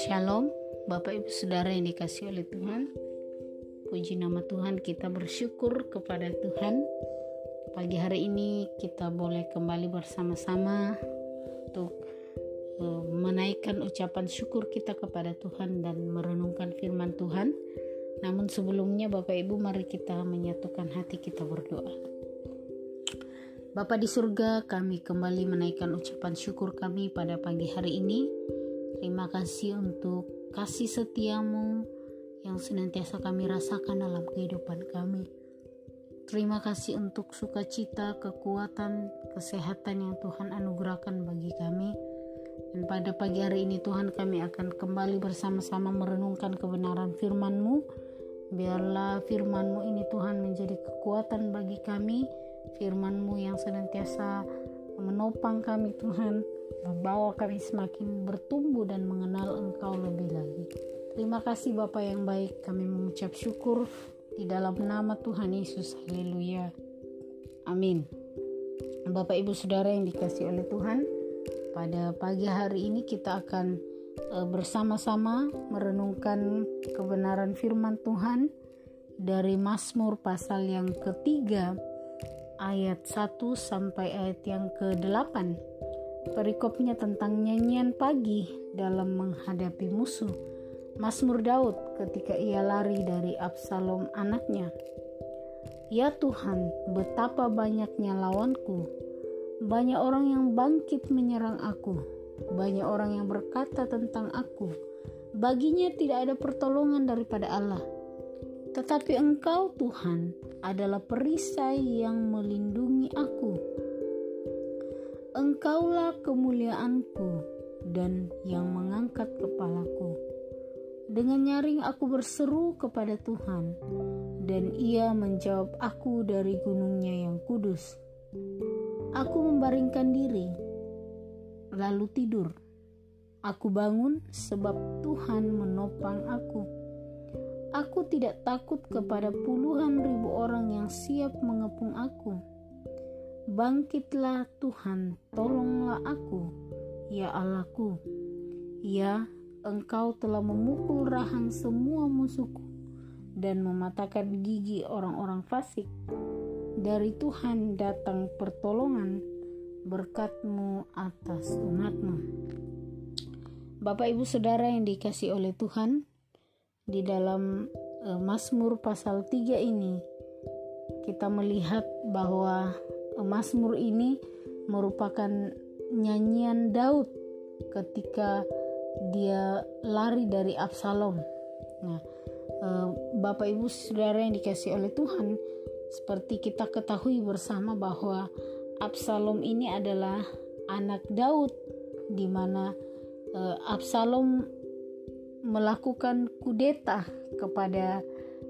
Shalom, Bapak Ibu Saudara yang dikasih oleh Tuhan. Puji nama Tuhan, kita bersyukur kepada Tuhan. Pagi hari ini kita boleh kembali bersama-sama untuk uh, menaikkan ucapan syukur kita kepada Tuhan dan merenungkan firman Tuhan. Namun sebelumnya Bapak Ibu mari kita menyatukan hati kita berdoa. Bapa di surga, kami kembali menaikkan ucapan syukur kami pada pagi hari ini Terima kasih untuk kasih setiamu yang senantiasa kami rasakan dalam kehidupan kami. Terima kasih untuk sukacita, kekuatan, kesehatan yang Tuhan anugerahkan bagi kami. Dan pada pagi hari ini Tuhan kami akan kembali bersama-sama merenungkan kebenaran firman-Mu. Biarlah firman-Mu ini Tuhan menjadi kekuatan bagi kami. Firman-Mu yang senantiasa menopang kami Tuhan membawa kami semakin bertumbuh dan mengenal Engkau lebih lagi. Terima kasih Bapa yang baik, kami mengucap syukur di dalam nama Tuhan Yesus. Haleluya. Amin. Bapak Ibu Saudara yang dikasih oleh Tuhan, pada pagi hari ini kita akan e, bersama-sama merenungkan kebenaran firman Tuhan dari Mazmur pasal yang ketiga ayat 1 sampai ayat yang ke-8 Perikopnya tentang nyanyian pagi dalam menghadapi musuh. Mazmur Daud ketika ia lari dari Absalom anaknya. Ya Tuhan, betapa banyaknya lawanku. Banyak orang yang bangkit menyerang aku. Banyak orang yang berkata tentang aku. Baginya tidak ada pertolongan daripada Allah. Tetapi Engkau, Tuhan, adalah perisai yang melindungi aku Engkaulah kemuliaanku dan yang mengangkat kepalaku. Dengan nyaring aku berseru kepada Tuhan, dan Ia menjawab aku dari gunungnya yang kudus. Aku membaringkan diri, lalu tidur. Aku bangun sebab Tuhan menopang aku. Aku tidak takut kepada puluhan ribu orang yang siap mengepung aku Bangkitlah Tuhan, tolonglah aku, ya Allahku. Ya, Engkau telah memukul rahang semua musuhku dan mematahkan gigi orang-orang fasik. Dari Tuhan datang pertolongan, berkatmu atas umatmu. Bapak ibu saudara yang dikasih oleh Tuhan, di dalam uh, Mazmur pasal 3 ini, kita melihat bahwa Mazmur ini merupakan nyanyian Daud ketika dia lari dari Absalom. Nah, eh, Bapak Ibu Saudara yang dikasih oleh Tuhan, seperti kita ketahui bersama bahwa Absalom ini adalah anak Daud di mana Absalom melakukan kudeta kepada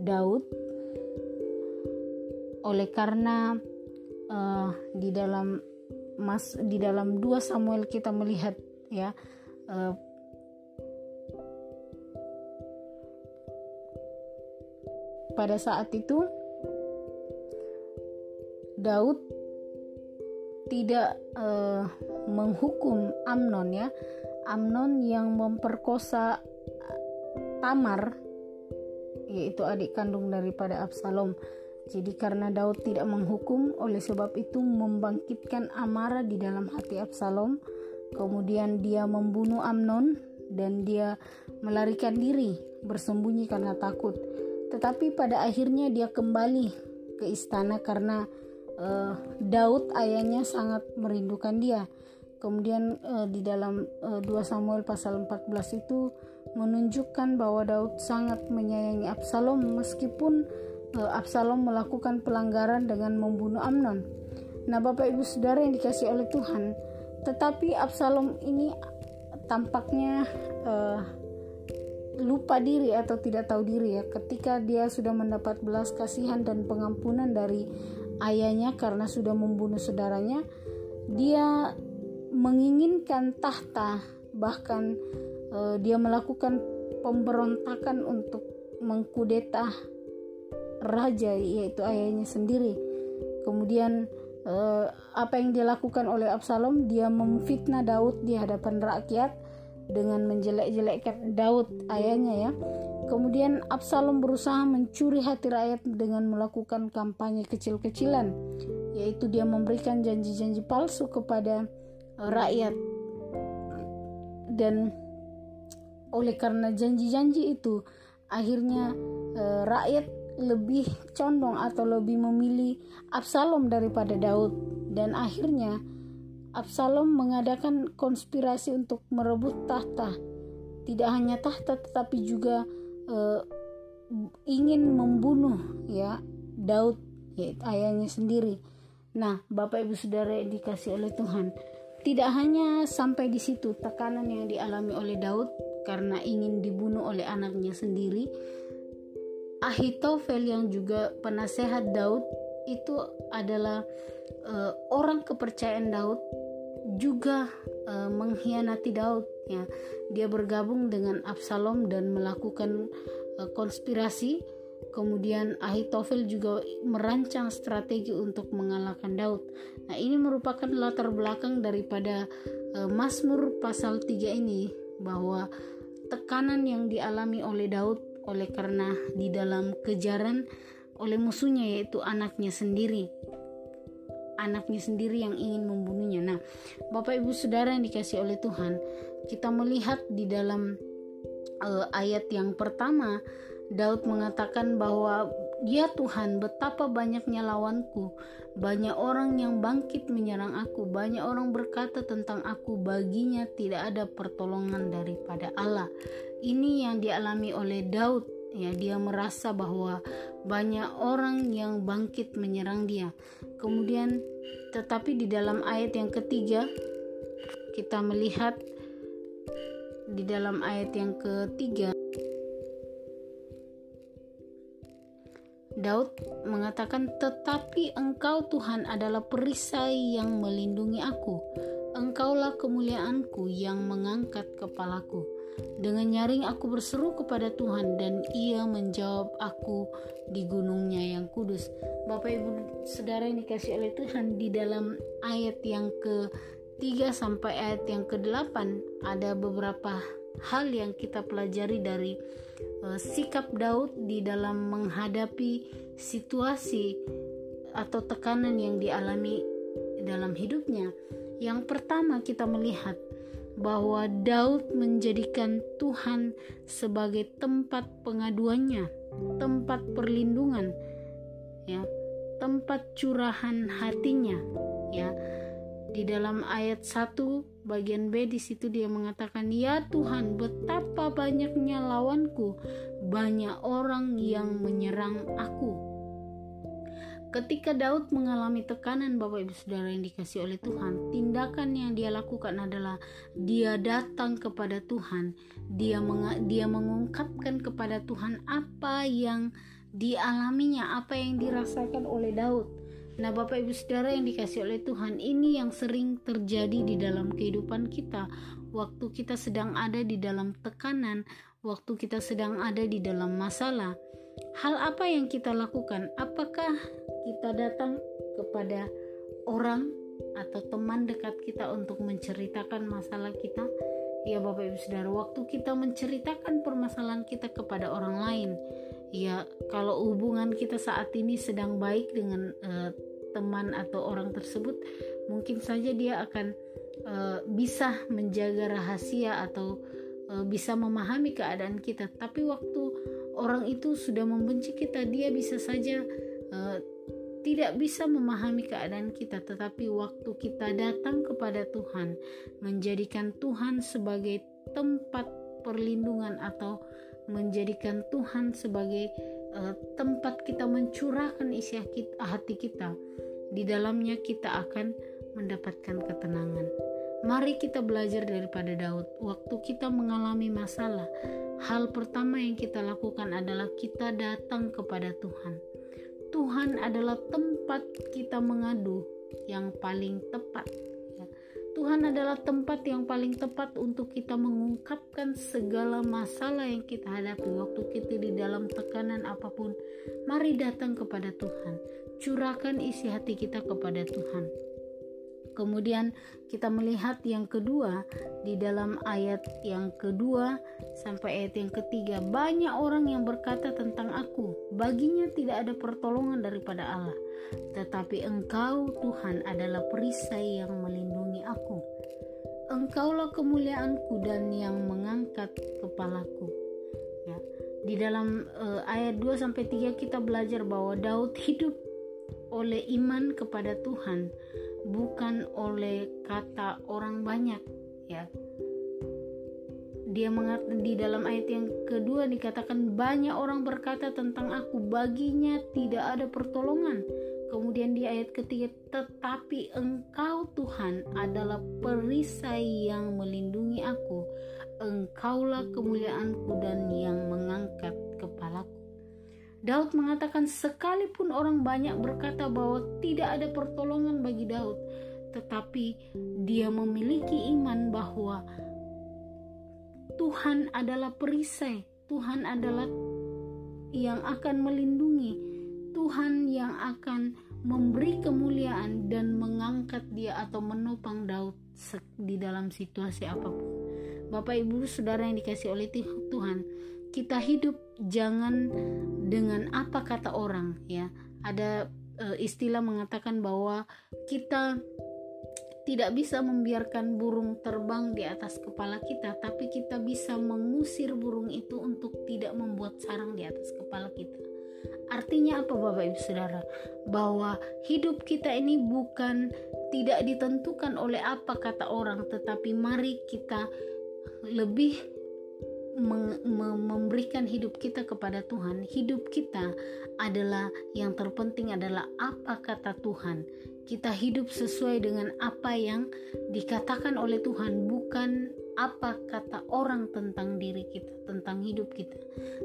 Daud. Oleh karena uh, di dalam mas di dalam 2 Samuel kita melihat ya uh, pada saat itu Daud tidak uh, menghukum Amnon ya. Amnon yang memperkosa Tamar yaitu adik kandung daripada Absalom jadi karena Daud tidak menghukum, oleh sebab itu membangkitkan amarah di dalam hati Absalom. Kemudian dia membunuh Amnon dan dia melarikan diri, bersembunyi karena takut. Tetapi pada akhirnya dia kembali ke istana karena uh, Daud ayahnya sangat merindukan dia. Kemudian uh, di dalam eh, 2 Samuel pasal 14 itu menunjukkan bahwa Daud sangat menyayangi Absalom meskipun Eh, Absalom melakukan pelanggaran dengan membunuh Amnon. Nah, Bapak Ibu Saudara yang dikasih oleh Tuhan, tetapi Absalom ini tampaknya uh, lupa diri atau tidak tahu diri ya ketika dia sudah mendapat belas kasihan dan pengampunan dari ayahnya karena sudah membunuh saudaranya dia menginginkan tahta bahkan uh, dia melakukan pemberontakan untuk mengkudeta raja yaitu ayahnya sendiri. Kemudian uh, apa yang dilakukan oleh Absalom dia memfitnah Daud di hadapan rakyat dengan menjelek-jelekkan Daud ayahnya ya kemudian Absalom berusaha mencuri hati rakyat dengan melakukan kampanye kecil-kecilan yaitu dia memberikan janji-janji palsu kepada rakyat. Dan oleh karena janji-janji itu akhirnya uh, rakyat lebih condong atau lebih memilih Absalom daripada Daud. Dan akhirnya Absalom mengadakan konspirasi untuk merebut tahta. Tidak hanya tahta tetapi juga uh, ingin membunuh ya Daud yaitu ayahnya sendiri. Nah Bapak Ibu Saudara dikasih oleh Tuhan tidak hanya sampai di situ tekanan yang dialami oleh Daud karena ingin dibunuh oleh anaknya sendiri. Ahitofel yang juga penasehat Daud itu adalah uh, orang kepercayaan Daud juga uh, mengkhianati Daud ya. Dia bergabung dengan Absalom dan melakukan uh, konspirasi kemudian Ahitofel juga merancang strategi untuk mengalahkan Daud. Nah ini merupakan latar belakang daripada uh, Mazmur pasal 3 ini bahwa tekanan yang dialami oleh Daud oleh karena di dalam kejaran oleh musuhnya yaitu anaknya sendiri. Anaknya sendiri yang ingin membunuhnya. Nah Bapak Ibu Saudara yang dikasih oleh Tuhan kita melihat di dalam uh, ayat yang pertama Daud mengatakan bahwa Ya Tuhan, betapa banyaknya lawanku. Banyak orang yang bangkit menyerang aku. Banyak orang berkata tentang aku, baginya tidak ada pertolongan daripada Allah. Ini yang dialami oleh Daud. Ya, dia merasa bahwa banyak orang yang bangkit menyerang dia. Kemudian, tetapi di dalam ayat yang ketiga, kita melihat di dalam ayat yang ketiga Daud mengatakan, "Tetapi Engkau Tuhan adalah perisai yang melindungi aku. Engkaulah kemuliaanku yang mengangkat kepalaku." Dengan nyaring aku berseru kepada Tuhan dan ia menjawab aku di gunungnya yang kudus. Bapak Ibu Saudara yang dikasih oleh Tuhan di dalam ayat yang ke-3 sampai ayat yang ke-8 ada beberapa hal yang kita pelajari dari uh, sikap Daud di dalam menghadapi situasi atau tekanan yang dialami dalam hidupnya. Yang pertama kita melihat bahwa Daud menjadikan Tuhan sebagai tempat pengaduannya, tempat perlindungan, ya, tempat curahan hatinya, ya di dalam ayat 1 bagian B di situ dia mengatakan ya Tuhan betapa banyaknya lawanku banyak orang yang menyerang aku. Ketika Daud mengalami tekanan Bapak Ibu Saudara yang dikasih oleh Tuhan, tindakan yang dia lakukan adalah dia datang kepada Tuhan, dia meng dia mengungkapkan kepada Tuhan apa yang dialaminya, apa yang dirasakan oleh Daud Nah, Bapak Ibu Saudara yang dikasih oleh Tuhan, ini yang sering terjadi di dalam kehidupan kita. Waktu kita sedang ada di dalam tekanan, waktu kita sedang ada di dalam masalah. Hal apa yang kita lakukan? Apakah kita datang kepada orang atau teman dekat kita untuk menceritakan masalah kita? Ya Bapak Ibu Saudara, waktu kita menceritakan permasalahan kita kepada orang lain, ya kalau hubungan kita saat ini sedang baik dengan uh, teman atau orang tersebut mungkin saja dia akan uh, bisa menjaga rahasia atau uh, bisa memahami keadaan kita tapi waktu orang itu sudah membenci kita dia bisa saja uh, tidak bisa memahami keadaan kita tetapi waktu kita datang kepada Tuhan menjadikan Tuhan sebagai tempat perlindungan atau menjadikan Tuhan sebagai uh, tempat kita mencurahkan isi hati kita. Di dalamnya kita akan mendapatkan ketenangan. Mari kita belajar daripada Daud. Waktu kita mengalami masalah, hal pertama yang kita lakukan adalah kita datang kepada Tuhan. Tuhan adalah tempat kita mengadu yang paling tepat Tuhan adalah tempat yang paling tepat untuk kita mengungkapkan segala masalah yang kita hadapi waktu kita di dalam tekanan apa pun. Mari datang kepada Tuhan. Curahkan isi hati kita kepada Tuhan. Kemudian kita melihat yang kedua di dalam ayat yang kedua sampai ayat yang ketiga banyak orang yang berkata tentang aku baginya tidak ada pertolongan daripada Allah tetapi engkau Tuhan adalah perisai yang melindungi aku engkaulah kemuliaanku dan yang mengangkat kepalaku ya di dalam uh, ayat 2 sampai 3 kita belajar bahwa Daud hidup oleh iman kepada Tuhan bukan oleh kata orang banyak ya. Dia mengatakan di dalam ayat yang kedua dikatakan banyak orang berkata tentang aku baginya tidak ada pertolongan. Kemudian di ayat ketiga tetapi engkau Tuhan adalah perisai yang melindungi aku. Engkaulah kemuliaanku dan yang mengangkat Daud mengatakan sekalipun orang banyak berkata bahwa tidak ada pertolongan bagi Daud, tetapi dia memiliki iman bahwa Tuhan adalah perisai, Tuhan adalah yang akan melindungi, Tuhan yang akan memberi kemuliaan dan mengangkat dia atau menopang Daud di dalam situasi apa pun. Bapak Ibu Saudara yang dikasih oleh Tuhan, kita hidup jangan dengan apa kata orang ya ada e, istilah mengatakan bahwa kita tidak bisa membiarkan burung terbang di atas kepala kita tapi kita bisa mengusir burung itu untuk tidak membuat sarang di atas kepala kita Artinya apa Bapak Ibu Saudara? Bahwa hidup kita ini bukan tidak ditentukan oleh apa kata orang, tetapi mari kita lebih memberikan hidup kita kepada Tuhan, hidup kita adalah yang terpenting adalah apa kata Tuhan. Kita hidup sesuai dengan apa yang dikatakan oleh Tuhan, bukan apa kata orang tentang diri kita, tentang hidup kita.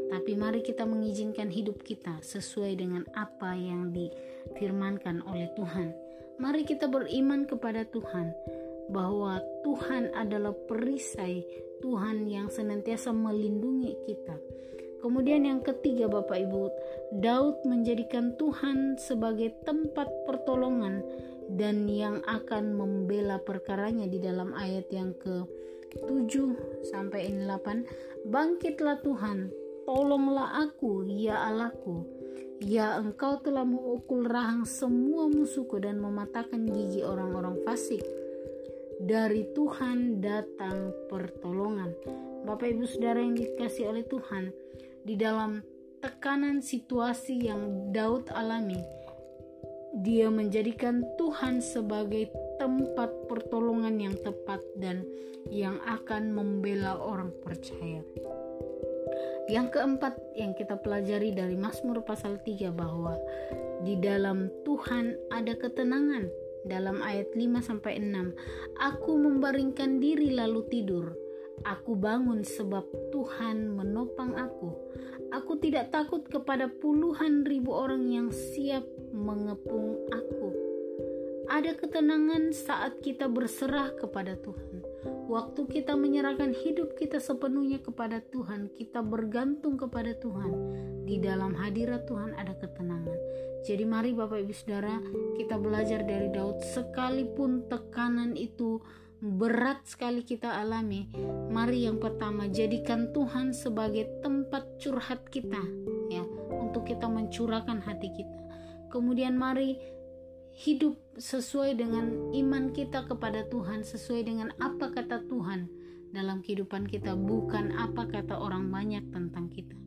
Tapi mari kita mengizinkan hidup kita sesuai dengan apa yang difirmankan oleh Tuhan. Mari kita beriman kepada Tuhan bahwa Tuhan adalah perisai, Tuhan yang senantiasa melindungi kita. Kemudian yang ketiga Bapak Ibu, Daud menjadikan Tuhan sebagai tempat pertolongan dan yang akan membela perkaranya di dalam ayat yang ke 7 sampai 8 bangkitlah Tuhan tolonglah aku ya Allahku. Ya engkau telah memukul rahang semua musuhku dan mematahkan gigi orang-orang fasik dari Tuhan datang pertolongan. Bapak Ibu Saudara yang dikasih oleh Tuhan, di dalam tekanan situasi yang Daud alami, dia menjadikan Tuhan sebagai tempat pertolongan yang tepat dan yang akan membela orang percaya. Yang keempat yang kita pelajari dari Mazmur pasal 3 bahwa di dalam Tuhan ada ketenangan dalam ayat 5 sampai 6. Aku membaringkan diri lalu tidur. Aku bangun sebab Tuhan menopang aku. Aku tidak takut kepada puluhan ribu orang yang siap mengepung aku. Ada ketenangan saat kita berserah kepada Tuhan. Waktu kita menyerahkan hidup kita sepenuhnya kepada Tuhan, kita bergantung kepada Tuhan. Di dalam hadirat Tuhan ada ketenangan. Jadi mari Bapak Ibu Saudara, kita belajar dari Daud sekalipun tekanan itu berat sekali kita alami. Mari yang pertama jadikan Tuhan sebagai tempat curhat kita ya, untuk kita mencurahkan hati kita. Kemudian mari hidup sesuai dengan iman kita kepada Tuhan, sesuai dengan apa kata Tuhan dalam kehidupan kita, bukan apa kata orang banyak tentang kita.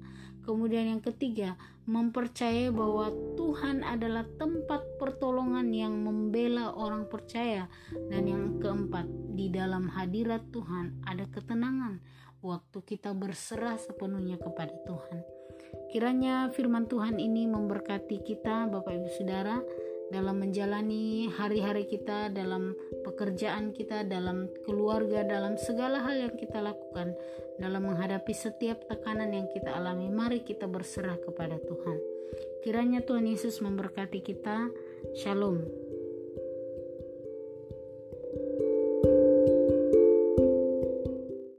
Kemudian yang ketiga, mempercayai bahwa Tuhan adalah tempat pertolongan yang membela orang percaya. Dan yang keempat, di dalam hadirat Tuhan ada ketenangan waktu kita berserah sepenuhnya kepada Tuhan. Kiranya firman Tuhan ini memberkati kita Bapak Ibu Saudara dalam menjalani hari-hari kita, dalam pekerjaan kita, dalam keluarga, dalam segala hal yang kita lakukan, dalam menghadapi setiap tekanan yang kita alami. Mari kita berserah kepada Tuhan. Kiranya Tuhan Yesus memberkati kita. Shalom.